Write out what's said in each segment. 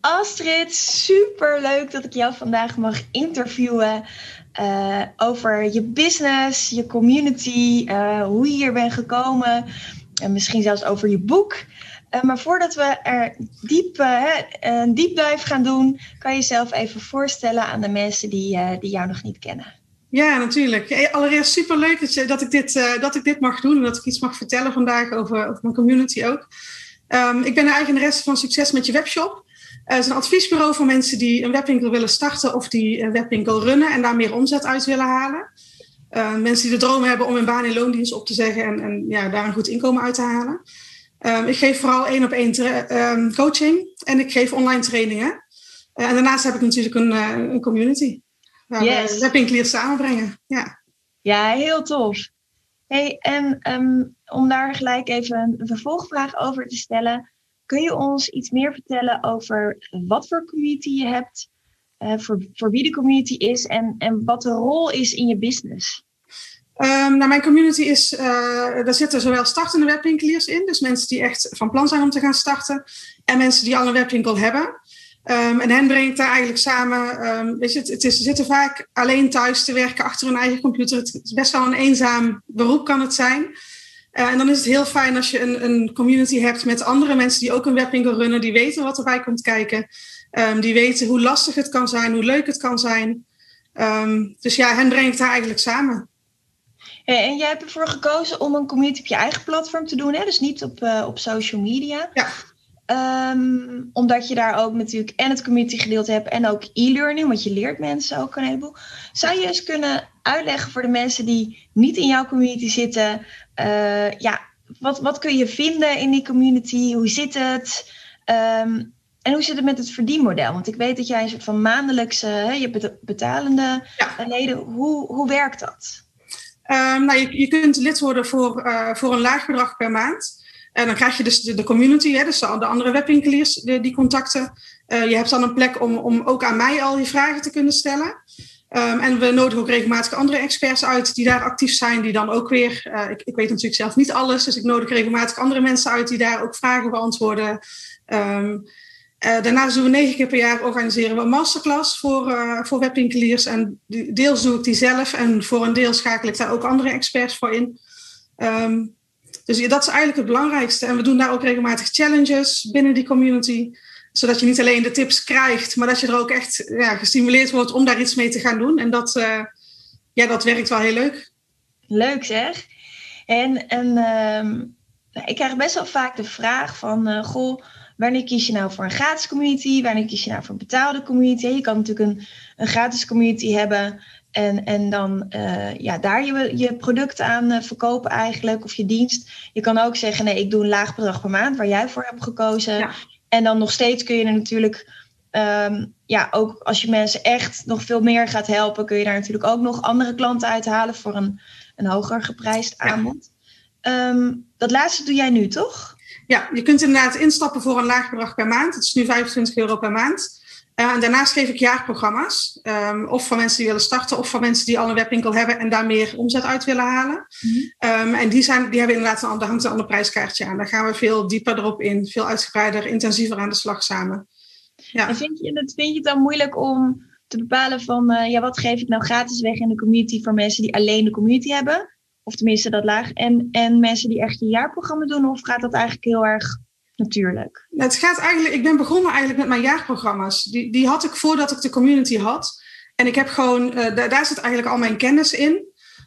Astrid, super leuk dat ik jou vandaag mag interviewen uh, over je business, je community, uh, hoe je hier bent gekomen en misschien zelfs over je boek. Uh, maar voordat we er diep, een deep dive gaan doen, kan je jezelf even voorstellen aan de mensen die, die jou nog niet kennen. Ja, natuurlijk. Allereerst super leuk dat, ik dit, dat ik dit mag doen en dat ik iets mag vertellen vandaag over, over mijn community ook. Um, ik ben de eigenaresse van Succes met je webshop. Het is een adviesbureau voor mensen die een webwinkel willen starten of die een webwinkel runnen en daar meer omzet uit willen halen. Uh, mensen die de droom hebben om een baan in loondienst op te zeggen en, en ja, daar een goed inkomen uit te halen. Um, ik geef vooral één op één um, coaching en ik geef online trainingen. Uh, en daarnaast heb ik natuurlijk een, een community waar yes. we webwinkeliers samenbrengen. Ja, ja heel tof. Hey, en um, om daar gelijk even een vervolgvraag over te stellen. Kun je ons iets meer vertellen over wat voor community je hebt, uh, voor, voor wie de community is en, en wat de rol is in je business? Um, nou, mijn community is, daar zitten zowel startende webwinkeliers in, dus mensen die echt van plan zijn om te gaan starten, en mensen die al een webwinkel hebben. Um, en hen breng ik daar eigenlijk samen. Um, weet je, het, het is, ze zitten vaak alleen thuis te werken achter hun eigen computer. Het is best wel een eenzaam beroep, kan het zijn. Uh, en dan is het heel fijn als je een, een, community hebt met andere mensen die ook een webwinkel runnen, die weten wat erbij komt kijken, um, die weten hoe lastig het kan zijn, hoe leuk het kan zijn. Um, dus ja, hen breng ik daar eigenlijk samen. En jij hebt ervoor gekozen om een community op je eigen platform te doen, hè? dus niet op, uh, op social media. Ja. Um, omdat je daar ook natuurlijk en het community gedeelte hebt en ook e-learning, want je leert mensen ook een heleboel. Zou je eens kunnen uitleggen voor de mensen die niet in jouw community zitten, uh, ja, wat, wat kun je vinden in die community? Hoe zit het? Um, en hoe zit het met het verdienmodel? Want ik weet dat jij een soort van maandelijkse, je betalende ja. leden, hoe, hoe werkt dat? Um, nou, je, je kunt lid worden voor, uh, voor een laag bedrag per maand. En dan krijg je dus de, community, hè, dus de, de andere webwinkeliers, die, contacten. Uh, je hebt dan een plek om, om ook aan mij al je vragen te kunnen stellen. Um, en we nodigen ook regelmatig andere experts uit die daar actief zijn, die dan ook weer, uh, ik, ik, weet natuurlijk zelf niet alles, dus ik nodig regelmatig andere mensen uit die daar ook vragen beantwoorden. Uh, daarnaast doen we negen keer per jaar organiseren we een masterclass voor, uh, voor webwinkeliers. En deels doe ik die zelf en voor een deel schakel ik daar ook andere experts voor in. Um, dus dat is eigenlijk het belangrijkste. En we doen daar ook regelmatig challenges binnen die community. Zodat je niet alleen de tips krijgt, maar dat je er ook echt ja, gestimuleerd wordt om daar iets mee te gaan doen. En dat, uh, ja, dat werkt wel heel leuk. Leuk zeg. En, en uh, ik krijg best wel vaak de vraag van, uh, goh, wanneer kies je nou voor een gratis community? Wanneer kies je nou voor een betaalde community? Je kan natuurlijk een, een gratis community hebben en, en dan uh, ja, daar je, je product aan uh, verkopen eigenlijk, of je dienst. Je kan ook zeggen, nee, ik doe een laag bedrag per maand, waar jij voor hebt gekozen. Ja. En dan nog steeds kun je er natuurlijk, um, ja, ook als je mensen echt nog veel meer gaat helpen, kun je daar natuurlijk ook nog andere klanten uithalen voor een, een hoger geprijsd aanbod. Ja. Um, dat laatste doe jij nu, toch? Ja, je kunt inderdaad instappen voor een laag bedrag per maand. Het is nu 25 euro per maand. En daarnaast geef ik jaarprogramma's. Um, of voor mensen die willen starten, of voor mensen die al een webwinkel hebben en daar meer omzet uit willen halen. Mm-hmm. Um, en die, zijn, die hebben inderdaad een, daar hangt een ander prijskaartje aan. Daar gaan we veel dieper erop in, veel uitgebreider, intensiever aan de slag samen. Ja. En vind je, het, vind je het dan moeilijk om te bepalen van, uh, ja, wat geef ik nou gratis weg in de community voor mensen die alleen de community hebben? Of tenminste dat laag. En, en mensen die echt je jaarprogramma doen, of gaat dat eigenlijk heel erg natuurlijk? Het gaat eigenlijk, ik ben begonnen eigenlijk met mijn jaarprogramma's. Die, die had ik voordat ik de community had. En ik heb gewoon, uh, daar, zit eigenlijk al mijn kennis in.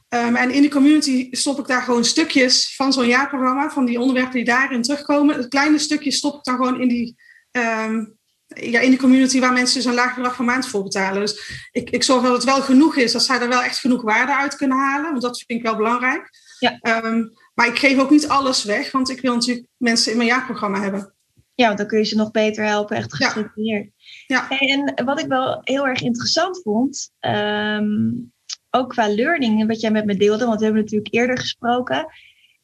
Um, en in de community stop ik daar gewoon stukjes van zo'n jaarprogramma, van die onderwerpen die daarin terugkomen. Het kleine stukje stop ik dan gewoon in die, um, ja, in de community waar mensen dus een laag bedrag per maand voor betalen. Dus ik, ik zorg dat het wel genoeg is, dat zij er wel echt genoeg waarde uit kunnen halen. Want dat vind ik wel belangrijk. Ja. Um, maar ik geef ook niet alles weg, want ik wil natuurlijk mensen in mijn jaarprogramma hebben. Ja, want dan kun je ze nog beter helpen, echt gestructureerd. Ja. ja. En wat ik wel heel erg interessant vond, um, ook qua learning, wat jij met me deelde, want we hebben natuurlijk eerder gesproken,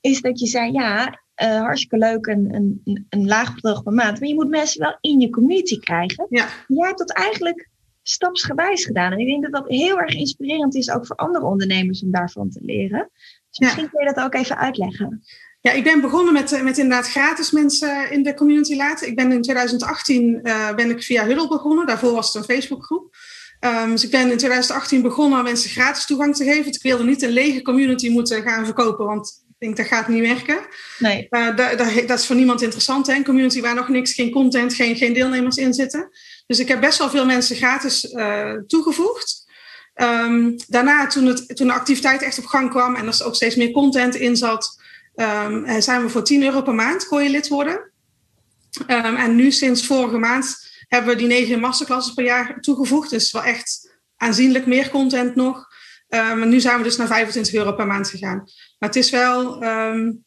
is dat je zei, ja, uh, hartstikke leuk, een, een, een laag bedrag per maand, maar je moet mensen wel in je community krijgen. Ja. Jij hebt dat eigenlijk stapsgewijs gedaan. En ik denk dat dat heel erg inspirerend is, ook voor andere ondernemers, om daarvan te leren. Dus misschien kun je dat ook even uitleggen. Ja, ik ben begonnen met, eh, met inderdaad gratis mensen in de community laten. Ik ben in 2018 uh, eh, ben ik via Huddle begonnen. Daarvoor was het een Facebookgroep. Um, dus ik ben in 2018 begonnen om mensen gratis toegang te geven. Ik wilde niet een lege community moeten gaan verkopen, want ik denk dat gaat niet werken. Nee. Uh, dat, dat, dat, is voor niemand interessant, hè? een community waar nog niks, geen content, geen, geen deelnemers in zitten. Dus ik heb best wel veel mensen gratis uh, toegevoegd. Um, daarna, toen, het, toen de activiteit echt op gang kwam en er ook steeds meer content in zat, um, zijn we voor 10 euro per maand kon je lid worden. en nu sinds vorige maand hebben we die negen masterclasses per jaar toegevoegd. Dus wel echt aanzienlijk meer content nog. Um, nu zijn we dus naar 25 euro per maand gegaan. Maar het is wel,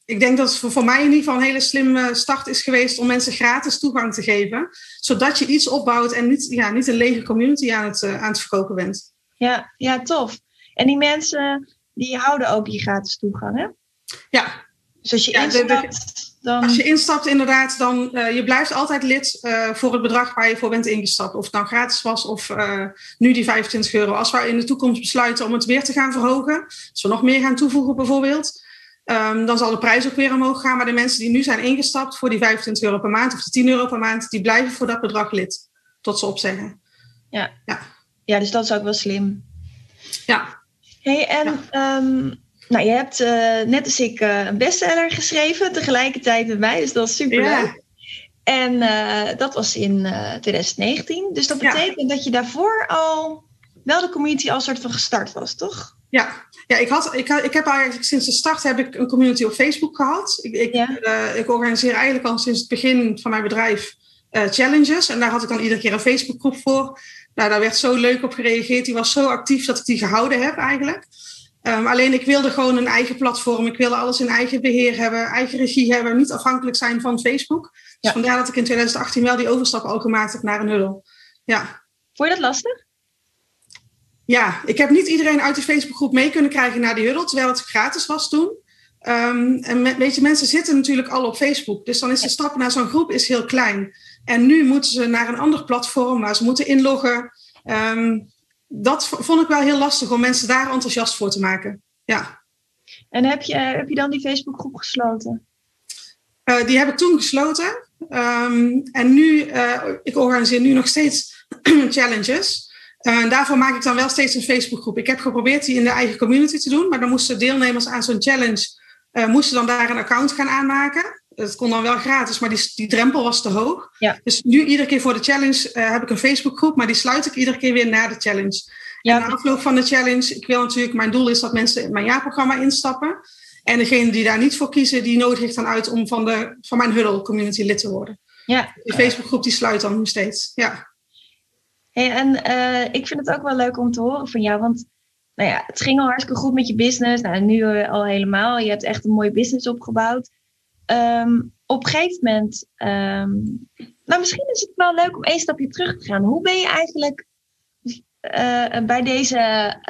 ik denk dat het voor, mij in ieder geval een hele slimme start is geweest om mensen gratis toegang te geven. Zodat je iets opbouwt en niet, ja, niet een lege community aan het, uh, aan het verkopen bent. Ja, ja, tof. En die mensen die houden ook je gratis toegang, hè? Ja. Dus als je ja, instapt... Dan... Als je instapt, inderdaad, dan uh, je blijft altijd lid uh, voor het bedrag waar je voor bent ingestapt. Of het nou gratis was of uh, nu die 25 euro. Als we in de toekomst besluiten om het weer te gaan verhogen, als we nog meer gaan toevoegen bijvoorbeeld, um, dan zal de prijs ook weer omhoog gaan. Maar de mensen die nu zijn ingestapt voor die 25 euro per maand of de 10 euro per maand, die blijven voor dat bedrag lid. Tot ze opzeggen. Ja, ja. Ja dus dat is ook wel slim. Ja. Hey, en ja. Um, nou, je hebt uh, net als ik uh, een bestseller geschreven, tegelijkertijd met mij, dus dat is super leuk. En uh, dat was in 2019. Dus dat betekent dat je daarvoor al wel de community al soort van gestart was, toch? Ja, ja ik, had, ik, ik heb eigenlijk sinds de start heb ik een community op Facebook gehad. Ik, ik, ja. ik organiseer eigenlijk al sinds het begin van mijn bedrijf challenges. En daar had ik dan iedere keer een Facebookgroep voor. Nou, daar werd zo leuk op gereageerd. Die was zo actief dat ik die gehouden heb eigenlijk. Um, alleen ik wilde gewoon een eigen platform. Ik wilde alles in eigen beheer hebben, eigen regie hebben, niet afhankelijk zijn van Facebook. Dus vandaar dat ik in 2018 wel die overstap al gemaakt heb naar een huddle. Ja. Vond je dat lastig? Ja, ik heb niet iedereen uit de Facebookgroep mee kunnen krijgen naar die huddle, terwijl het gratis was toen. Um, en weet je, mensen zitten natuurlijk al op Facebook. Dus dan is de stap naar zo'n groep is heel klein. En nu moeten ze naar een ander platform waar ze moeten inloggen. Um, dat vond ik wel heel lastig om mensen daar enthousiast voor te maken. Ja. En heb je, heb je dan die Facebookgroep gesloten? Uh, die heb ik toen gesloten. Um, en nu, uh, ik organiseer nu nog steeds challenges. Uh, en daarvoor maak ik dan wel steeds een Facebookgroep. Ik heb geprobeerd die in de eigen community te doen, maar dan moesten deelnemers aan zo'n challenge moesten dan daar een account gaan aanmaken. Het kon dan wel gratis, maar die, die drempel was te hoog. Ja. Dus nu iedere keer voor de challenge uh, heb ik een Facebookgroep, maar die sluit ik iedere keer weer na de challenge. Ja. En na afloop van de challenge, ik wil natuurlijk, mijn doel is dat mensen in mijn jaarprogramma instappen. En degene die daar niet voor kiezen, die nodig ik dan uit om van, de, van mijn Huddle community lid te worden. Ja. Die Facebookgroep die sluit dan nog steeds. Ja. Hey, en uh, ik vind het ook wel leuk om te horen van jou, want nou ja, het ging al hartstikke goed met je business. Nou, nu uh, al helemaal. Je hebt echt een mooie business opgebouwd um, op een gegeven moment, um, nou misschien is het wel leuk om één stapje terug te gaan. Hoe ben je eigenlijk uh, bij deze,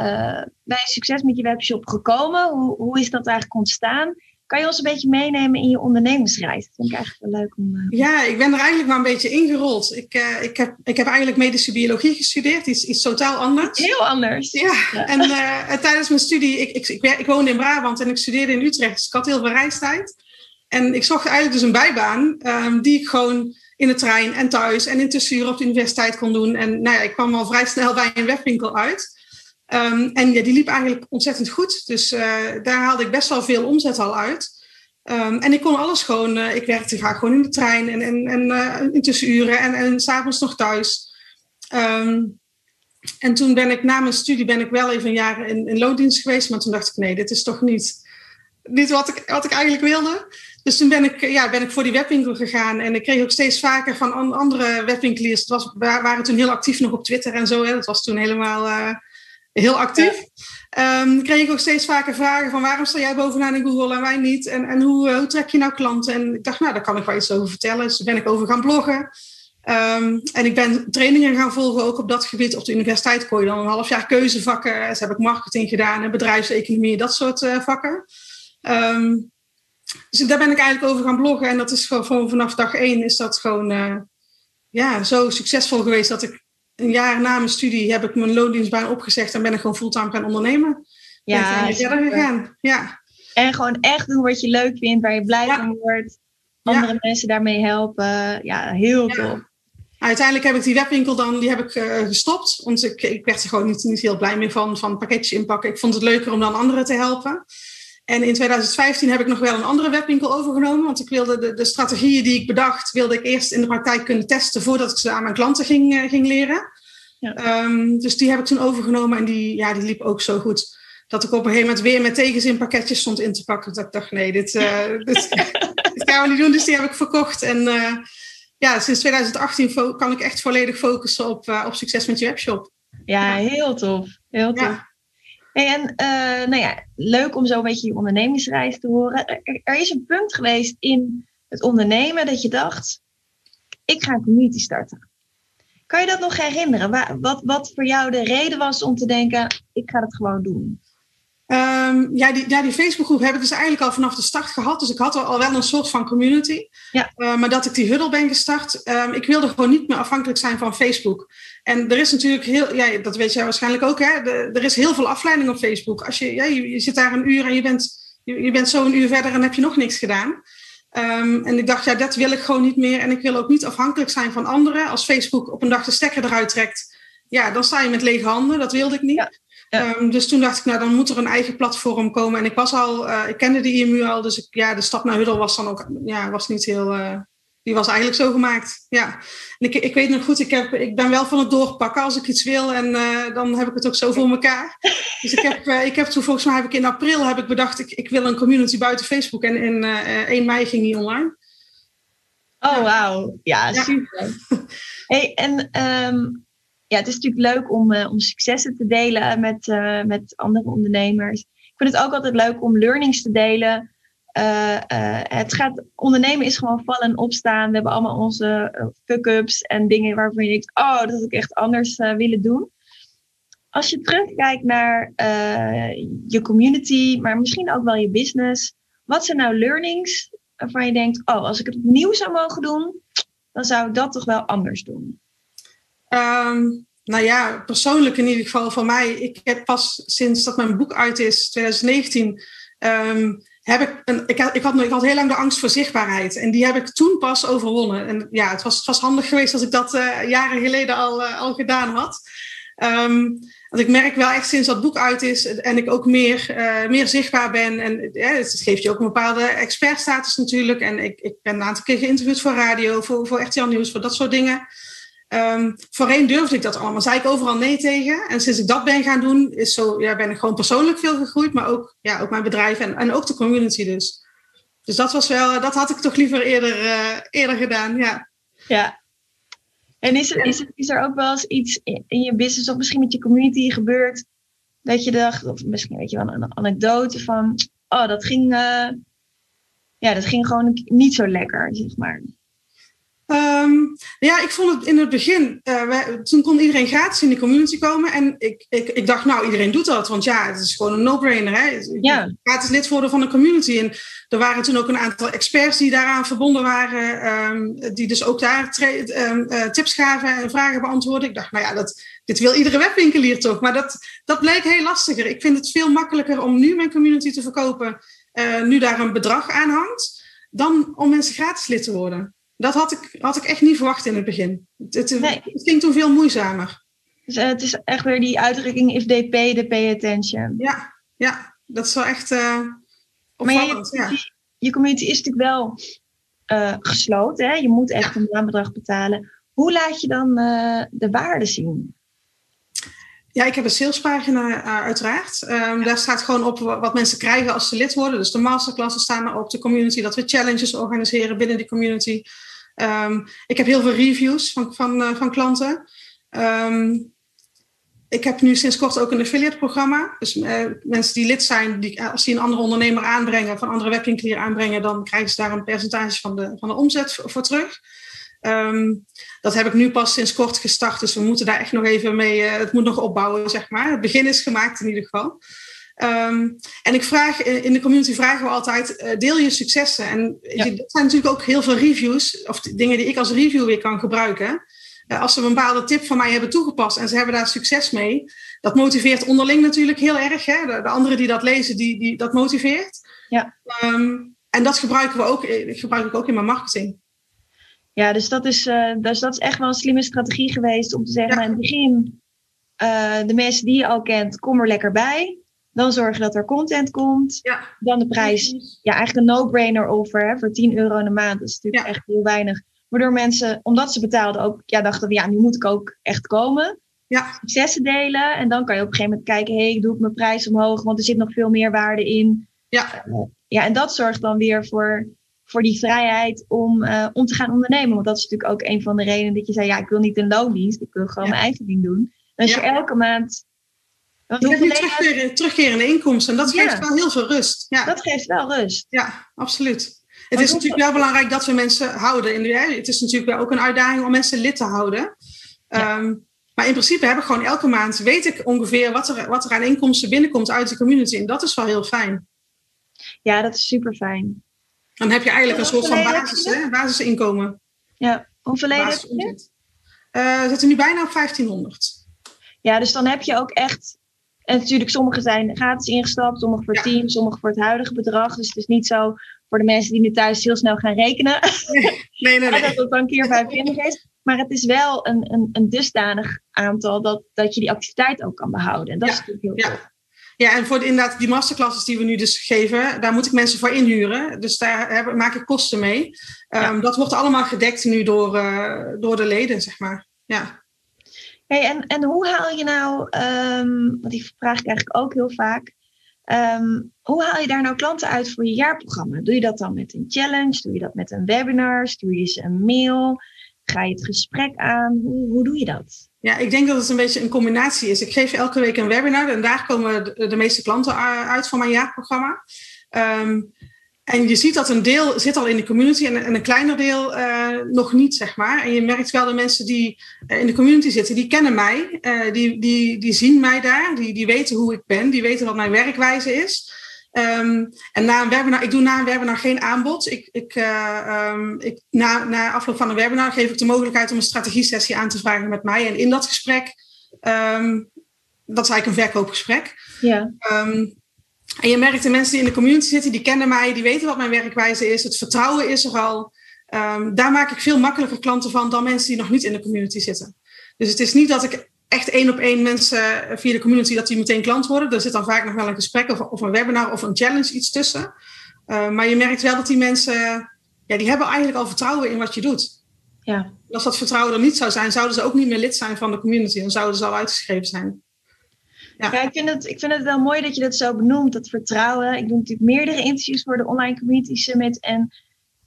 uh, bij succes met je webshop gekomen? Hoe, hoe is dat eigenlijk ontstaan? Kan je ons een beetje meenemen in je ondernemingsreis? Dat vind ik eigenlijk wel leuk om. Uh... Ja, ik ben er eigenlijk maar een beetje ingerold. Ik, uh, ik, heb, ik heb eigenlijk medische biologie gestudeerd, iets, iets totaal anders. Heel anders. Ja, ja. en uh, tijdens mijn studie, ik, ik, ik, ik, woonde in Brabant en ik studeerde in Utrecht, dus ik had heel veel reistijd. En ik zocht eigenlijk dus een bijbaan um, die ik gewoon in de trein en thuis en in tussenuur op de universiteit kon doen. En nou ja, ik kwam al vrij snel bij een webwinkel uit. Um, en ja, die liep eigenlijk ontzettend goed. Dus uh, daar haalde ik best wel veel omzet al uit. Ehm, en ik kon alles gewoon, ik werkte graag gewoon in de trein en, en, en in tussenuren en, en s'avonds nog thuis. Ehm, en toen ben ik na mijn studie ben ik wel even een jaar in, in loondienst geweest, maar toen dacht ik nee, dit is toch niet, niet wat, ik, wat ik eigenlijk wilde. Dus toen ben ik, ja, ben ik voor die webwinkel gegaan. En ik kreeg ook steeds vaker van andere webwinkeliers. Het was, waren toen heel actief nog op Twitter en zo. Hè. Dat was toen helemaal uh, heel actief. Ja. Um, kreeg ik ook steeds vaker vragen van waarom sta jij bovenaan in Google en wij niet? En, en hoe, uh, hoe trek je nou klanten? En ik dacht, nou, daar kan ik wel iets over vertellen. Dus ben ik over gaan bloggen. Um, en ik ben trainingen gaan volgen ook op dat gebied. Op de universiteit kon je dan een half jaar keuzevakken. Dus heb ik marketing gedaan en bedrijfseconomie, dat soort uh, vakken. Um, dus daar ben ik eigenlijk over gaan bloggen. En dat is gewoon vanaf dag één is dat gewoon uh, ja, zo succesvol geweest dat ik een jaar na mijn studie heb ik mijn loondienstbaan opgezegd en ben ik gewoon fulltime gaan ondernemen. Ja, ben verder gegaan. Ja. En gewoon echt doen wat je leuk vindt, waar je blij ja. van wordt. Andere ja. mensen daarmee helpen. Ja, heel ja. top. Uiteindelijk heb ik die webwinkel dan die heb ik, uh, gestopt. Want ik, ik werd er gewoon niet, niet heel blij meer van, van pakketjes inpakken. Ik vond het leuker om dan anderen te helpen. En in 2015 heb ik nog wel een andere webwinkel overgenomen. Want ik wilde de, de strategieën die ik bedacht, wilde ik eerst in de praktijk kunnen testen voordat ik ze aan mijn klanten ging, uh, ging leren. Ja. Um, dus die heb ik toen overgenomen en die, ja, die liep ook zo goed. Dat ik op een gegeven moment weer met tegenzin pakketjes stond in te pakken. Dat ik dacht, nee, dit, uh, dit, dit, gaan we niet doen. Dus die heb ik verkocht. En uh, ja, sinds 2018 kan ik echt volledig focussen op, op succes met je webshop. Ja, heel tof. Heel tof. Ja. En uh, nou ja, leuk om zo een beetje je ondernemingsreis te horen. Er, er, is een punt geweest in het ondernemen dat je dacht, ik ga een community starten. Kan je dat nog herinneren? Wat, wat voor jou de reden was om te denken, ik ga het gewoon doen? Um, ja, die, ja, die Facebookgroep heb ik dus eigenlijk al vanaf de start gehad. Dus ik had al wel een soort van community. Ja. Uh, maar dat ik die huddle ben gestart, um, ik wilde gewoon niet meer afhankelijk zijn van Facebook. En er is natuurlijk heel, ja, dat weet jij waarschijnlijk ook, hè? De, er is heel veel afleiding op Facebook. Als je, ja, je, je, zit daar een uur en je bent, je, je, bent zo een uur verder en heb je nog niks gedaan. Um, en ik dacht, ja, dat wil ik gewoon niet meer. En ik wil ook niet afhankelijk zijn van anderen. Als Facebook op een dag de stekker eruit trekt, ja, dan sta je met lege handen. Dat wilde ik niet. Ja. Ja. Um, dus toen dacht ik, nou, dan moet er een eigen platform komen. En ik was al, uh, ik kende de IMU al, dus ik, ja, de stap naar Huddle was dan ook, ja, was niet heel, uh, die was eigenlijk zo gemaakt. Ja. En ik, ik weet nog goed, ik, heb, ik ben wel van het doorpakken als ik iets wil. En uh, dan heb ik het ook zo voor elkaar. Dus ik heb, ik heb toen, volgens mij heb ik in april heb ik bedacht, ik, ik wil een community buiten Facebook. En in 1 mei ging die online. Oh, wauw. Ja, ja, super. Hey, en um, ja, het is natuurlijk leuk om, uh, om successen te delen met, uh, met andere ondernemers. Ik vind het ook altijd leuk om learnings te delen. Uh, het gaat, ondernemen is gewoon vallen en opstaan. We hebben allemaal onze fuck-ups en dingen waarvan je denkt, oh, dat had ik echt anders willen doen. Als je terugkijkt naar je community, maar misschien ook wel je business. Wat zijn nou learnings waarvan je denkt, oh, als ik het opnieuw zou mogen doen, dan zou ik dat toch wel anders doen? Um, nou ja, persoonlijk in ieder geval voor mij. Ik heb pas sinds dat mijn boek uit is, 2019, um, heb ik, een, ik, had, ik, had, ik had heel lang de angst voor zichtbaarheid. En die heb ik toen pas overwonnen. En ja, het was, het was handig geweest als ik dat uh, jaren geleden al, uh, al gedaan had. Um, want ik merk wel echt sinds dat boek uit is en ik ook meer, uh, meer zichtbaar ben. En ja, het geeft je ook een bepaalde expertstatus natuurlijk. En ik, ik ben een aantal keer geïnterviewd voor radio, voor, voor RTL Nieuws, voor dat soort dingen. Um, voorheen durfde ik dat allemaal, zei ik overal nee tegen. En sinds ik dat ben gaan doen, is zo, ja, ben ik gewoon persoonlijk veel gegroeid, maar ook, ja, ook mijn bedrijf en, en ook de community dus. Dus dat was wel, dat had ik toch liever eerder, uh, eerder gedaan, ja. Ja. En is er, is, er, is er ook wel eens iets in je business of misschien met je community gebeurd dat je dacht, of misschien weet je wel een anekdote van, oh, dat ging, uh, ja, dat ging gewoon niet zo lekker, zeg maar. Um, ja, ik vond het in het begin, uh, wij, toen kon iedereen gratis in die community komen. En ik, ik, ik dacht, nou, iedereen doet dat. Want ja, het is gewoon een no-brainer. Hè? Ja. Gratis lid worden van een community. En er waren toen ook een aantal experts die daaraan verbonden waren. Um, die dus ook daar um, uh, tips gaven en vragen beantwoorden. Ik dacht, nou ja, dat, dit wil iedere webwinkelier toch. Maar dat, dat bleek heel lastiger. Ik vind het veel makkelijker om nu mijn community te verkopen. Uh, nu daar een bedrag aan hangt. Dan om mensen gratis lid te worden. Dat had ik, had ik echt niet verwacht in het begin. Het, het, nee. het ging toen veel moeizamer. Dus, uh, het is echt weer die uitdrukking if they pay, they pay attention. Ja, ja dat is wel echt uh, opvallend. Maar je, ja. je community is natuurlijk wel uh, gesloten. Hè? Je moet echt een maandbedrag betalen. Hoe laat je dan de waarde zien? Ja, ik heb een salespagina uiteraard. Um, daar staat gewoon op wat mensen krijgen als ze lid worden. Dus de masterclasses staan erop, de community, dat we challenges organiseren binnen die community. Um, ik heb heel veel reviews van, van, van klanten. Um, ik heb nu sinds kort ook een affiliate programma. Dus uh, mensen die lid zijn, die, als die een andere ondernemer aanbrengen, van andere webwinkelier aanbrengen, dan krijgen ze daar een percentage van de, van de omzet voor, terug. Um, dat heb ik nu pas sinds kort gestart, dus we moeten daar echt nog even mee, het moet nog opbouwen, zeg maar. Het begin is gemaakt in ieder geval. Um, en ik vraag, in de community vragen we altijd, uh, deel je successen. En ja. dat zijn natuurlijk ook heel veel reviews, of dingen die ik als review weer kan gebruiken. Uh, als ze een bepaalde tip van mij hebben toegepast en ze hebben daar succes mee, dat motiveert onderling natuurlijk heel erg. Hè? De, de anderen die dat lezen, die, die, dat motiveert. Ja. Um, en dat gebruiken we ook, gebruik ik ook in mijn marketing. Ja, dus dat is, uh, dus dat is echt wel een slimme strategie geweest om te zeggen, ja. in het begin, de mensen die je al kent, kom er lekker bij. Dan zorgen dat er content komt. Ja. Dan de prijs. Ja, eigenlijk een no-brainer offer hè, voor 10 euro in de maand. Dat is natuurlijk ja. echt heel weinig. Waardoor mensen, omdat ze betaalden, ook ja, dachten van ja, nu moet ik ook echt komen. Ja. Successen delen. En dan kan je op een gegeven moment kijken, hé, hey, doe ik mijn prijs omhoog, want er zit nog veel meer waarde in. Ja. Uh, ja, en dat zorgt dan weer voor, voor die vrijheid om, uh, om te gaan ondernemen. Want dat is natuurlijk ook een van de redenen dat je zei, ja, ik wil niet een loondienst, ik wil gewoon ja. mijn eigen ding doen. En als ja. je elke maand want je hebt nu terugkerende, terugkerende inkomsten. En dat geeft ja. wel heel veel rust. Ja. Dat geeft wel rust. Ja, absoluut. Het is natuurlijk wel belangrijk dat we mensen houden. In de, het is natuurlijk wel ook een uitdaging om mensen lid te houden. Ja. Um, maar in principe heb ik gewoon elke maand, weet ik ongeveer wat er, wat er aan inkomsten binnenkomt uit de community. En dat is wel heel fijn. Ja, dat is super fijn. Dan heb je eigenlijk een soort van basis, hè? basisinkomen. Ja, hoeveel leden heb je? Uh, we zitten nu bijna op 1500. Ja, dus dan heb je ook echt en natuurlijk, sommige zijn gratis ingestapt, sommige voor ja. team, sommige voor het huidige bedrag. Dus het is niet zo voor de mensen die nu thuis heel snel gaan rekenen. Nee, nee, nee. dat het dan keer 25 is. Maar het is wel een, een, een dusdanig aantal dat, dat je die activiteit ook kan behouden. En dat ja. is natuurlijk heel ja. Tof. Ja, en voor de, inderdaad die masterclasses die we nu dus geven, daar moet ik mensen voor inhuren. Dus daar heb, maak ik kosten mee. Um, ja. Dat wordt allemaal gedekt nu door, uh, door de leden, zeg maar. Ja. Hey, en, en hoe haal je nou, um, want die vraag ik eigenlijk ook heel vaak. Um, hoe haal je daar nou klanten uit voor je jaarprogramma? Doe je dat dan met een challenge? Doe je dat met een webinar? Stuur je ze een mail? Ga je het gesprek aan? Hoe, hoe doe je dat? Ja, ik denk dat het een beetje een combinatie is. Ik geef elke week een webinar en daar komen de, de meeste klanten uit van mijn jaarprogramma. Um, en je ziet dat een deel zit al in de community en, en een kleiner deel uh, nog niet, zeg maar. En je merkt wel de mensen die uh, in de community zitten, die kennen mij. Uh, die, die, die zien mij daar, die, die weten hoe ik ben, die weten wat mijn werkwijze is. Um, en na een webinar, ik doe na een webinar geen aanbod. Ik, ik, um, ik, na, na afloop van een webinar geef ik de mogelijkheid om een strategie-sessie aan te vragen met mij. En in dat gesprek, um, dat is eigenlijk een verkoopgesprek. Ja. En je merkt de mensen die in de community zitten, die kennen mij, die weten wat mijn werkwijze is. Het vertrouwen is er al. Um, daar maak ik veel makkelijker klanten van dan mensen die nog niet in de community zitten. Dus het is niet dat ik echt één op één mensen via de community, dat die meteen klant worden. Er zit dan vaak nog wel een gesprek of, of een webinar of een challenge iets tussen. Uh, maar je merkt wel dat die mensen, ja, die hebben eigenlijk al vertrouwen in wat je doet. Ja. Als dat vertrouwen er niet zou zijn, zouden ze ook niet meer lid zijn van de community. Dan zouden ze al uitgeschreven zijn. Ja, ja ik, vind het, ik vind het wel mooi dat je dat zo benoemt, dat vertrouwen. Ik doe natuurlijk meerdere interviews voor de Online Community Summit. En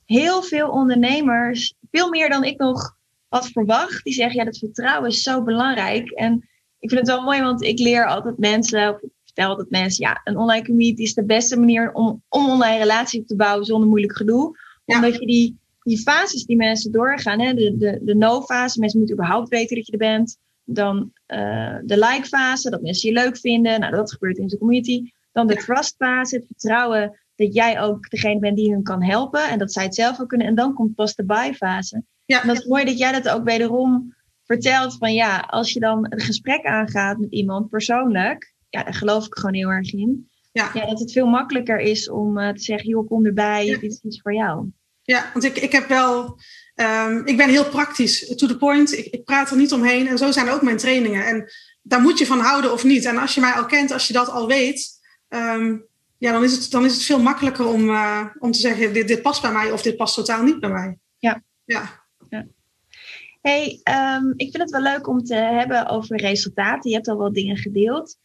heel veel ondernemers, veel meer dan ik nog had verwacht, die zeggen, ja, dat vertrouwen is zo belangrijk. En ik vind het wel mooi, want ik leer altijd mensen, of ik vertel altijd mensen, ja, een online community is de beste manier om, om online relatie op te bouwen zonder moeilijk gedoe. Ja. Omdat je die, die fases die mensen doorgaan, hè, de, de, de no-fase, mensen moeten überhaupt weten dat je er bent. Dan uh, de like-fase, dat mensen je leuk vinden. Nou, dat gebeurt in de community. Dan de trust-fase, het vertrouwen dat jij ook degene bent die hen kan helpen. En dat zij het zelf ook kunnen. En dan komt pas de buy-fase. Ja. En dat is mooi dat jij dat ook wederom vertelt. Van ja, als je dan een gesprek aangaat met iemand persoonlijk. Ja, daar geloof ik gewoon heel erg in. Ja. ja dat het veel makkelijker is om uh, te zeggen, joh, kom erbij. Ja. Dit is iets voor jou. Ja, want ik, ik heb wel Um, ik ben heel praktisch, to the point. Ik, ik, praat er niet omheen. En zo zijn ook mijn trainingen. En daar moet je van houden of niet. En als je mij al kent, als je dat al weet, um, ja, dan, is het, dan is het veel makkelijker om, om te zeggen: dit, dit past bij mij of dit past totaal niet bij mij. Ja. ja. Hey, ehm, ik vind het wel leuk om te hebben over resultaten. Je hebt al wat dingen gedeeld.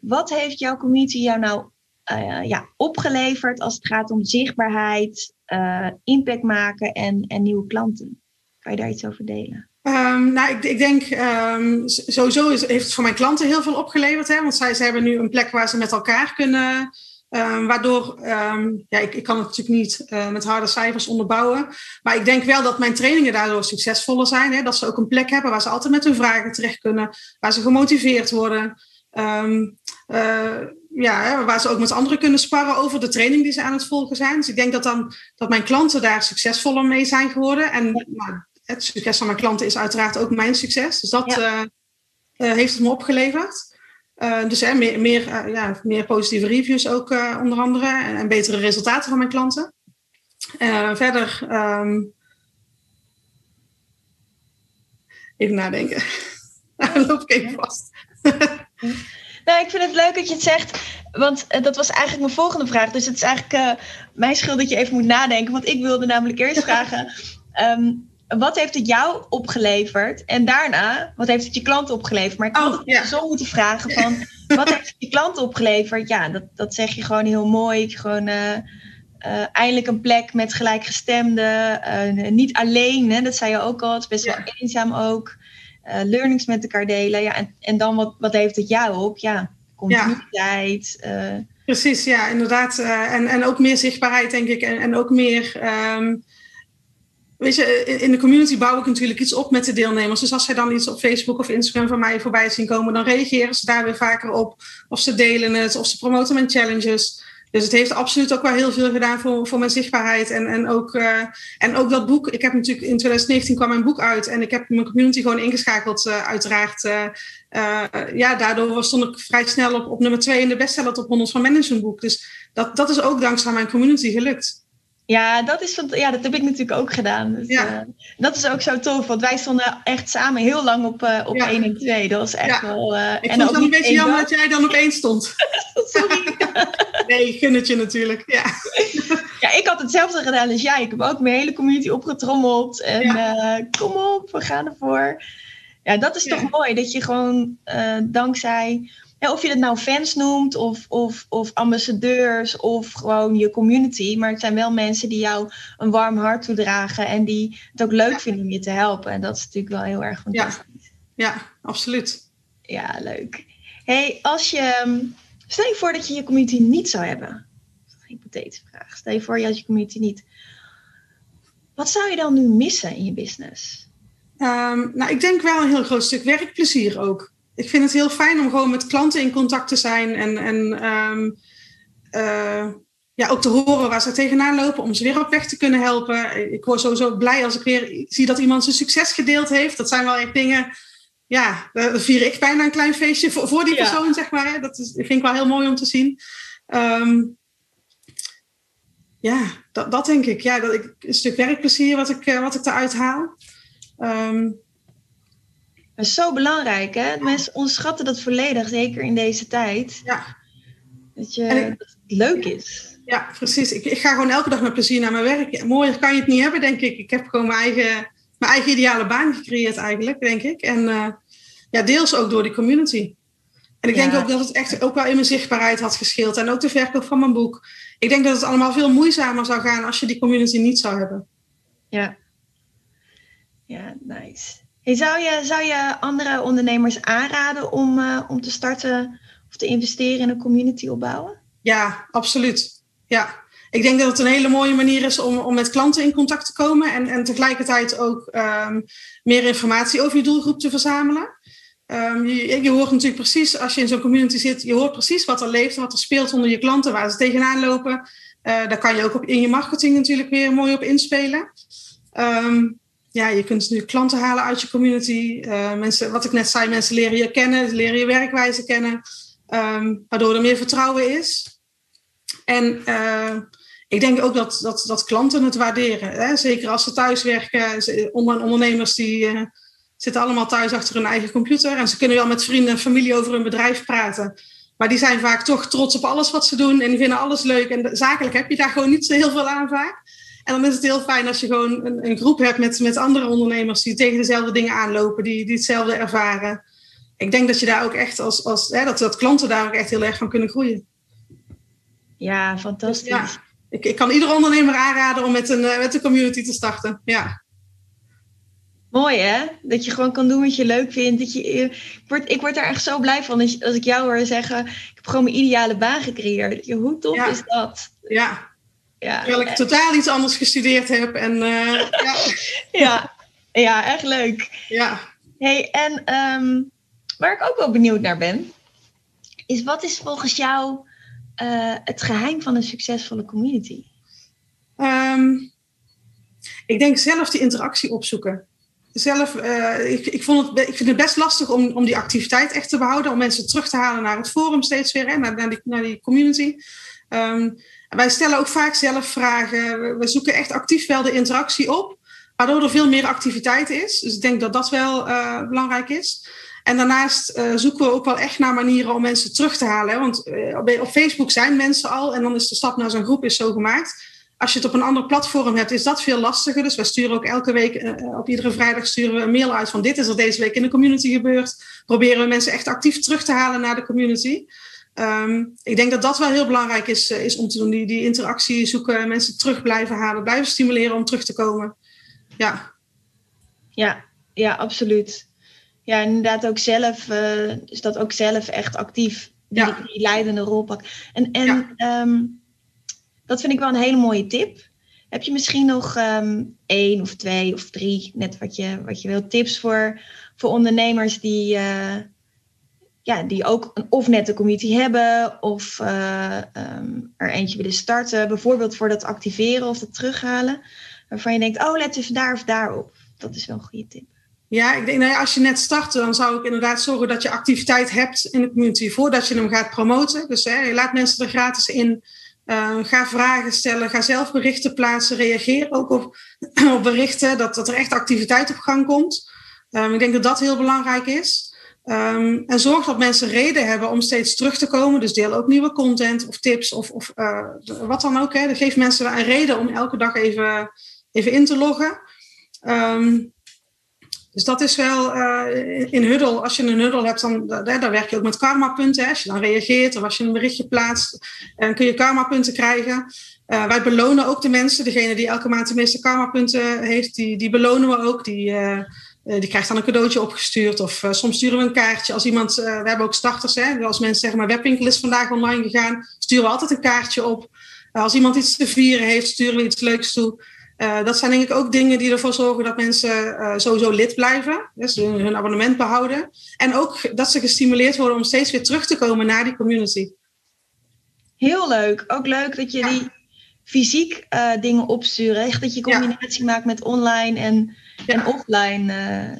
Wat heeft jouw community jou nou uh, ja, opgeleverd als het gaat om zichtbaarheid, uh, impact maken en, en nieuwe klanten? Kan je daar iets over delen? Um, nou, ik, ik denk um, sowieso heeft het voor mijn klanten heel veel opgeleverd. Hè? Want zij, zij hebben nu een plek waar ze met elkaar kunnen. Um, waardoor, ja, ik, ik kan het natuurlijk niet uh, met harde cijfers onderbouwen. Maar ik denk wel dat mijn trainingen daardoor succesvoller zijn. Hè? Dat ze ook een plek hebben waar ze altijd met hun vragen terecht kunnen. Waar ze gemotiveerd worden. Um, ja, waar ze ook met anderen kunnen sparren over de training die ze aan het volgen zijn. Dus ik denk dat, dan, dat mijn klanten daar succesvoller mee zijn geworden. En nou, het succes van mijn klanten is uiteraard ook mijn succes. Dus dat ja. uh, uh, heeft het me opgeleverd. Uh, dus hè, meer, meer, ja, meer positieve reviews ook onder andere. En, en, betere resultaten van mijn klanten. verder... Um, even nadenken. Dan loop ik even vast. Nou, ik vind het leuk dat je het zegt. Want uh, dat was eigenlijk mijn volgende vraag. Dus het is eigenlijk uh, mijn schuld dat je even moet nadenken. Want ik wilde namelijk eerst vragen: um, wat heeft het jou opgeleverd? En daarna, wat heeft het je klant opgeleverd? Maar ik had oh, het zo moeten vragen: van, wat heeft het je klant opgeleverd? Ja, dat, dat zeg je gewoon heel mooi. Gewoon. Uh, eindelijk een plek met gelijkgestemden. niet alleen, hè, dat zei je ook al. Het is best ja. wel eenzaam ook uh, learnings met elkaar delen. Ja, en, en dan wat, wat heeft het jou op? Ja, continuïteit. Ja. Uh, Precies, ja, inderdaad. Uh, en, en ook meer zichtbaarheid, denk ik. En, en ook meer. Um, weet je, in de community bouw ik natuurlijk iets op met de deelnemers. Dus als zij dan iets op Facebook of Instagram van mij voorbij zien komen, dan reageren ze daar weer vaker op. Of ze delen het, of ze promoten mijn challenges. Dus het heeft absoluut ook wel heel veel gedaan voor, voor mijn zichtbaarheid. En, en, ook, uh, en ook dat boek. Ik heb natuurlijk in 2019 kwam mijn boek uit. En ik heb mijn community gewoon ingeschakeld, uh, uiteraard. Uh, ja, daardoor stond ik vrij snel op, op nummer 2 in de bestseller top 100 van managementboek. Dus dat, dat is ook dankzij mijn community gelukt. Ja, dat, is, ja, dat heb ik natuurlijk ook gedaan. Dus, ja. uh, dat is ook zo tof, want wij stonden echt samen heel lang op, uh, op ja. 1 en 2. Dat was echt ja. wel... Uh, ik en vond het een beetje jammer dat jij dan op 1 stond. Sorry. nee, gun het je natuurlijk. Ja. ja, ik had hetzelfde gedaan als jij. Ik heb ook mijn hele community opgetrommeld. En kom op, we gaan ervoor. Ja, dat is toch mooi, dat je gewoon dankzij ja, of je het nou fans noemt, of, of, of ambassadeurs, of gewoon je community. Maar het zijn wel mensen die jou een warm hart toedragen en die het ook leuk ja. vinden om je te helpen. En dat is natuurlijk wel heel erg fantastisch. Ja, ja absoluut. Ja, leuk. hey, als je. Stel je voor dat je je community niet zou hebben. Dat is een hypothetische vraag. Stel je voor je had je community niet. Wat zou je dan nu missen in je business? Um, nou, ik denk wel een heel groot stuk werkplezier ook ik vind het heel fijn om gewoon met klanten in contact te zijn en, en um, uh, ja, ook te horen waar ze tegenaan lopen, om ze weer op weg te kunnen helpen. Ik word sowieso blij als ik weer zie dat iemand zijn succes gedeeld heeft. Dat zijn wel echt dingen, ja, dan vier ik bijna een klein feestje voor, voor die persoon, ja. zeg maar. Hè. Dat, is, vind ik wel heel mooi om te zien. Um, ja, dat, dat denk ik. Ja, dat ik, een stuk werkplezier wat ik, wat ik eruit haal. Um, dat is zo belangrijk, hè? Mensen onderschatten dat volledig, zeker in deze tijd. Ja. Dat, je, ik, dat het leuk is. Ja, precies. Ik, ik, ga gewoon elke dag met plezier naar mijn werk. Mooier kan je het niet hebben, denk ik. Ik heb gewoon mijn eigen, mijn eigen ideale baan gecreëerd eigenlijk, denk ik. En uh, ja, deels ook door die community. En ik ja. denk ook dat het echt ook wel in mijn zichtbaarheid had gescheeld. En ook de verkoop van mijn boek. Ik denk dat het allemaal veel moeizamer zou gaan als je die community niet zou hebben. Ja. Ja, nice. Zou, je, zou je andere ondernemers aanraden om, uh, om te starten of te investeren in een community opbouwen? Ja, absoluut. Ja. Ik denk dat het een hele mooie manier is om, om met klanten in contact te komen en, en tegelijkertijd ook um, meer informatie over je doelgroep te verzamelen. Um, je, je, hoort natuurlijk precies, als je in zo'n community zit, je hoort precies wat er leeft, wat er speelt onder je klanten, waar ze tegenaan lopen. Uh, daar kan je ook op, in je marketing natuurlijk weer mooi op inspelen. Um, ja, je kunt nu klanten halen uit je community. Uh, mensen, wat ik net zei, mensen leren je kennen, leren je werkwijze kennen, um, waardoor er meer vertrouwen is. En uh, ik denk ook dat, dat, dat klanten het waarderen. Hè? Zeker als ze thuis werken. Ondernemers die uh, zitten allemaal thuis achter hun eigen computer. En ze kunnen wel met vrienden en familie over hun bedrijf praten. Maar die zijn vaak toch trots op alles wat ze doen en die vinden alles leuk. En zakelijk heb je daar gewoon niet zo heel veel aan vaak. En dan is het heel fijn als je gewoon een, een groep hebt met, met andere ondernemers die tegen dezelfde dingen aanlopen, die, die hetzelfde ervaren. Ik denk dat je daar ook echt als, als hè, dat, dat klanten daar ook echt heel erg van kunnen groeien. Ja, fantastisch. ja, ik, ik kan iedere ondernemer aanraden om met een, eh, met een community te starten. Ja. Mooi hè? Dat je gewoon kan doen wat je leuk vindt. Dat je, eh, ik, word, ik word daar echt zo blij van als, als ik jou hoor zeggen: Ik heb gewoon mijn ideale baan gecreëerd. Hoe tof is dat? Ja. Ja. Terwijl ik totaal iets anders gestudeerd heb. En, uh, ja. ja. ja, echt leuk. Ja. Hey, en ehm, waar ik ook wel benieuwd naar ben, is wat is volgens jou uh, het geheim van een succesvolle community? Um, ik denk zelf die interactie opzoeken. Zelf, uh, ik, ik, vond het, ik vind het best lastig om, om die activiteit echt te behouden, om mensen terug te halen naar het forum steeds weer, hè, naar, naar, die, naar die community. Um, wij stellen ook vaak zelf vragen. We zoeken echt actief wel de interactie op, waardoor er veel meer activiteit is. Dus ik denk dat dat wel uh, belangrijk is. En daarnaast uh, zoeken we ook wel echt naar manieren om mensen terug te halen. Want uh, op Facebook zijn mensen al en dan is de stap naar zo'n groep is zo gemaakt. Als je het op een ander platform hebt, is dat veel lastiger. Dus wij sturen ook elke week, op iedere vrijdag sturen we een mail uit van dit is er deze week in de community gebeurd. Proberen we mensen echt actief terug te halen naar de community. Um, ik denk dat dat wel heel belangrijk is, is om te doen. Die, die interactie zoeken, mensen terug blijven halen, blijven stimuleren om terug te komen. Ja, ja, ja absoluut ja, inderdaad ook zelf, uh, dus dat ook zelf echt actief die, ja. die leidende rol pakt. En, en ja. um, dat vind ik wel een hele mooie tip. Heb je misschien nog um, één of twee of drie, net wat je, wat je wilt, tips voor, voor ondernemers die, uh, ja, die ook een of net een community hebben of uh, um, er eentje willen starten, bijvoorbeeld voor dat activeren of dat terughalen, waarvan je denkt, oh, let even daar of daar op. Dat is wel een goede tip. Ja, ik denk, nou ja, als je net start, dan zou ik inderdaad zorgen dat je activiteit hebt in de community voordat je hem gaat promoten. Dus hè, je laat mensen er gratis in. Uh, ga vragen stellen, ga zelf berichten plaatsen, reageer ook op, op berichten, dat, dat er echt activiteit op gang komt. Um, ik denk dat dat heel belangrijk is. Um, en zorg dat mensen reden hebben om steeds terug te komen. Dus deel ook nieuwe content of tips of, of uh, wat dan ook. Hè. Geef mensen een reden om elke dag even, even in te loggen. Um, dus dat is wel uh, in Huddle, als je een Huddle hebt, dan daar werk je ook met karma-punten. Als je dan reageert of als je een berichtje plaatst, dan kun je karma-punten krijgen. Uh, wij belonen ook de mensen, degene die elke maand de meeste karma-punten heeft, die, die belonen we ook. Die, die krijgt dan een cadeautje opgestuurd of soms sturen we een kaartje. Als iemand, we hebben ook starters, hè, als mensen zeggen, mijn webwinkel is vandaag online gegaan, sturen we altijd een kaartje op. als iemand iets te vieren heeft, sturen we iets leuks toe. Uh, dat zijn denk ik ook dingen die ervoor zorgen dat mensen uh, sowieso lid blijven. Dus hun abonnement behouden. En ook dat ze gestimuleerd worden om steeds weer terug te komen naar die community. Heel leuk. Ook leuk dat je ja. die fysiek uh, dingen opsturen. Echt dat je combinatie ja. maakt met online en. En offline.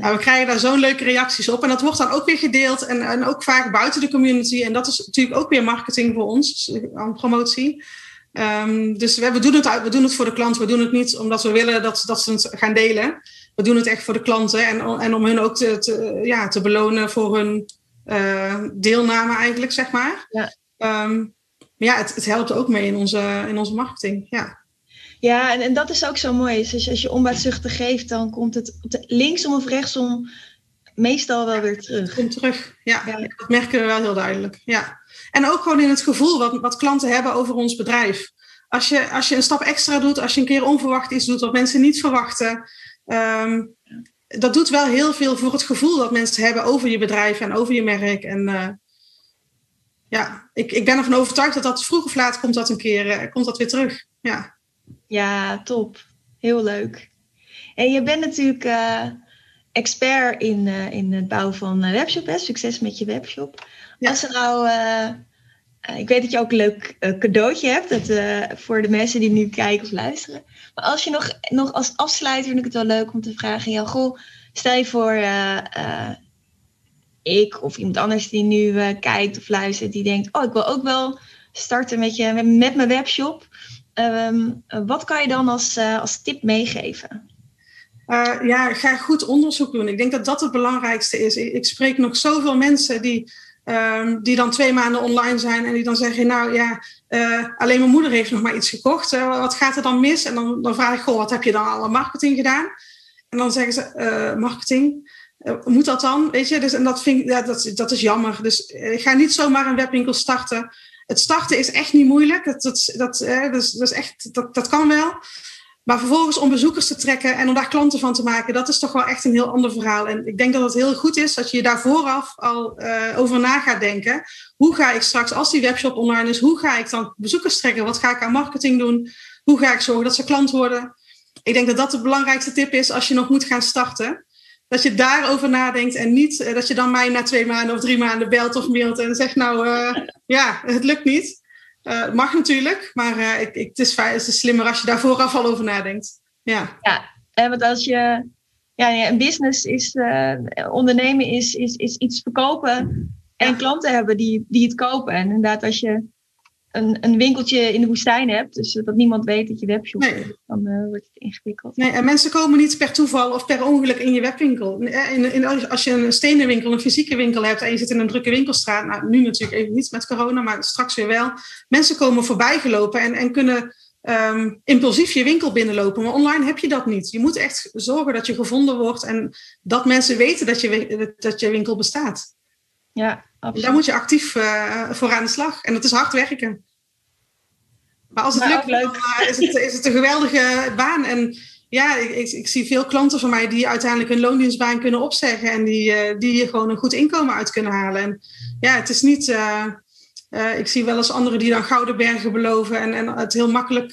we krijgen daar zo'n leuke reacties op. En dat wordt dan ook weer gedeeld. En, en ook vaak buiten de community. En dat is natuurlijk ook weer marketing voor ons. Aan promotie. Um, dus we, we, doen het, we doen het voor de klant. We doen het niet omdat we willen dat, dat ze het gaan delen. We doen het echt voor de klanten en, en om hun ook te, te ja, te belonen voor hun uh, deelname eigenlijk, zeg maar. Ja. Um, ja, het, het, helpt ook mee in onze, in onze marketing. Ja. Ja, en, en dat is ook zo mooi. Dus als je onbaatzuchtig geeft, dan komt het linksom of rechtsom meestal wel weer terug. Komt terug, ja. ja. Dat merken we wel heel duidelijk. Ja. En ook gewoon in het gevoel wat, wat klanten hebben over ons bedrijf. Als je, als je een stap extra doet, als je een keer onverwacht iets doet wat mensen niet verwachten. Um, dat doet wel heel veel voor het gevoel dat mensen hebben over je bedrijf en over je merk. En uh, ja, ik, ik ben ervan overtuigd dat dat vroeg of laat komt dat een keer uh, komt dat weer terug. Ja, ja top. Heel leuk. En je bent natuurlijk uh, expert in, in het bouwen van webshop. Hè? Succes met je webshop. Ja. Als er nou, uh, ik weet dat je ook een leuk cadeautje hebt dat, voor de mensen die nu kijken of luisteren. Maar als je nog, nog als afsluiter vind ik het wel leuk om te vragen, ja, goh, stel je voor ik of iemand anders die nu kijkt of luistert, die denkt, oh, ik wil ook wel starten met, je, met, met mijn webshop. Um, wat kan je dan als, als tip meegeven? Uh, ja, ga goed onderzoek doen. Ik denk dat dat het belangrijkste is. Ik, spreek nog zoveel mensen die Ehm, die dan twee maanden online zijn en die dan zeggen, nou ja, uh, alleen mijn moeder heeft nog maar iets gekocht. Wat gaat er dan mis? En dan, dan vraag ik, goh, wat heb je dan alle marketing gedaan? En dan zeggen ze, marketing, moet dat dan? Weet je, dus, en dat, vind ja, dat, dat is jammer. Dus ga niet zomaar een webwinkel starten. Het starten is echt niet moeilijk. Dat, dat, dat, is, dat, is echt, dat, dat kan wel. Maar vervolgens om bezoekers te trekken en om daar klanten van te maken, dat is toch wel echt een heel ander verhaal. En ik denk dat het heel goed is dat je daar vooraf al uh, over na gaat denken. Hoe ga ik straks, als die webshop online is, hoe ga ik dan bezoekers trekken? Wat ga ik aan marketing doen? Hoe ga ik zorgen dat ze klant worden? Ik denk dat dat de belangrijkste tip is als je nog moet gaan starten. Dat je daarover nadenkt en niet uh, dat je dan mij na twee maanden of drie maanden belt of mailt en zegt, nou uh, ja, het lukt niet. Uh, mag natuurlijk, maar uh, ik, ik, het, is het is slimmer als je daar vooraf al over nadenkt. Ja, ja en want als je. Ja, een business is. Ondernemen is, is, is iets verkopen en ja. klanten hebben die, die het kopen. En inderdaad, als je een, een winkeltje in de woestijn hebt, dus dat niemand weet dat je webshop nee. hebt, dan uh, wordt het ingewikkeld. Nee, en mensen komen niet per toeval of per ongeluk in je webwinkel. In, in, als je een stenen winkel, een fysieke winkel hebt en je zit in een drukke winkelstraat, nou nu natuurlijk even niet met corona, maar straks weer wel. Mensen komen voorbij gelopen en, en kunnen um, impulsief je winkel binnenlopen. Maar online heb je dat niet. Je moet echt zorgen dat je gevonden wordt en dat mensen weten dat je, dat je winkel bestaat. Ja, absoluut. Daar moet je actief uh, voor aan de slag. En dat is hard werken. Maar als het maar lukt, dan uh, is, het, is het een geweldige baan. En ja, ik, ik, ik, zie veel klanten van mij die uiteindelijk hun loondienstbaan kunnen opzeggen. En die, uh, die gewoon een goed inkomen uit kunnen halen. En ja, het is niet... ik zie wel eens anderen die dan gouden bergen beloven en, en het heel makkelijk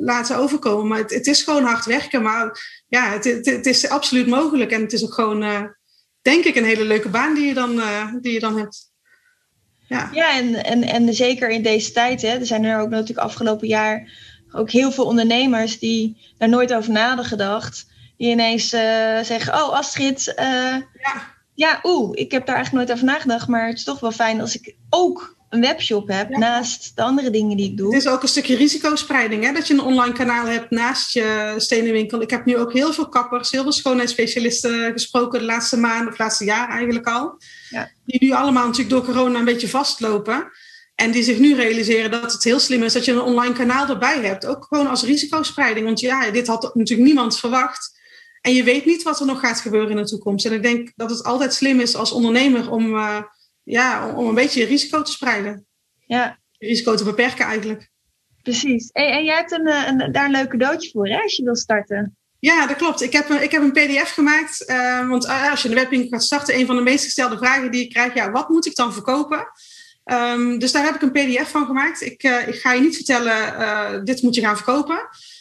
laten overkomen. Maar het, het, is gewoon hard werken. Maar ja, het, het, het is absoluut mogelijk. En het is ook gewoon denk ik, een hele leuke baan die je dan, uh, die je dan hebt. Ja, ja en, en, en zeker in deze tijd. Hè, er zijn er ook natuurlijk afgelopen jaar ook heel veel ondernemers die daar nooit over na hadden gedacht. Die ineens uh, zeggen, oh Astrid, uh, ja, ja oeh, ik heb daar eigenlijk nooit over nagedacht. Maar het is toch wel fijn als ik ook een webshop heb ja. naast de andere dingen die ik doe. Het is ook een stukje risicospreiding, hè? dat je een online kanaal hebt naast je stenenwinkel. Ik heb nu ook heel veel kappers, heel veel schoonheidsspecialisten gesproken de laatste maanden of laatste jaar eigenlijk al. Ja. Die nu allemaal natuurlijk door corona een beetje vastlopen. En die zich nu realiseren dat het heel slim is dat je een online kanaal erbij hebt. Ook gewoon als risicospreiding. Want ja, dit had natuurlijk niemand verwacht. En je weet niet wat er nog gaat gebeuren in de toekomst. En ik denk dat het altijd slim is als ondernemer om... Uh, ja, om, om een beetje je risico te spreiden. Ja. Risico te beperken eigenlijk. Precies. En, en jij hebt een, een, daar een leuk cadeautje voor hè, als je wil starten. Ja, dat klopt. Ik heb, ik heb een pdf gemaakt. Uh, want als je een webwinkel gaat starten, een van de meest gestelde vragen die ik krijg, ja, wat moet ik dan verkopen? Um, dus daar heb ik een pdf van gemaakt. Ik, uh, ik ga je niet vertellen, uh, dit moet je gaan verkopen.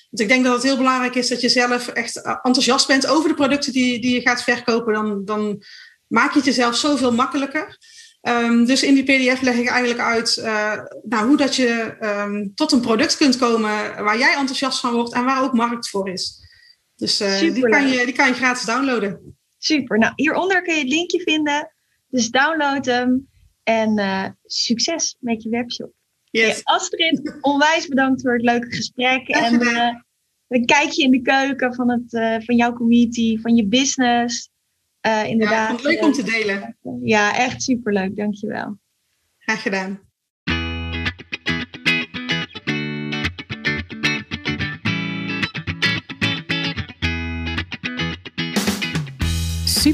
Want ik denk dat het heel belangrijk is dat je zelf echt enthousiast bent over de producten die, die je gaat verkopen. Dan, dan maak je het jezelf zoveel makkelijker. Um, dus in die pdf leg ik eigenlijk uit uh, nou, hoe dat je um, tot een product kunt komen waar jij enthousiast van wordt en waar ook markt voor is. Dus uh, die, kan je, die kan je gratis downloaden. Super. Nou, hieronder kun je het linkje vinden. Dus download hem en uh, succes met je webshop. Yes. Hey, Astrid, onwijs bedankt voor het leuke gesprek. En een kijkje in de keuken van, het, van jouw community, van je business. Uh, inderdaad. Ja, leuk om te delen. Ja, echt superleuk. Dankjewel. Graag gedaan.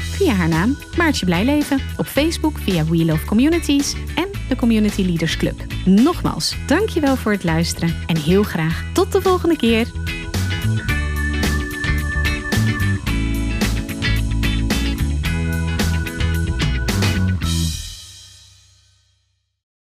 via haar naam Maartje Blijleven, op Facebook via We Love Communities en de Community Leaders Club. Nogmaals, dankjewel voor het luisteren en heel graag tot de volgende keer.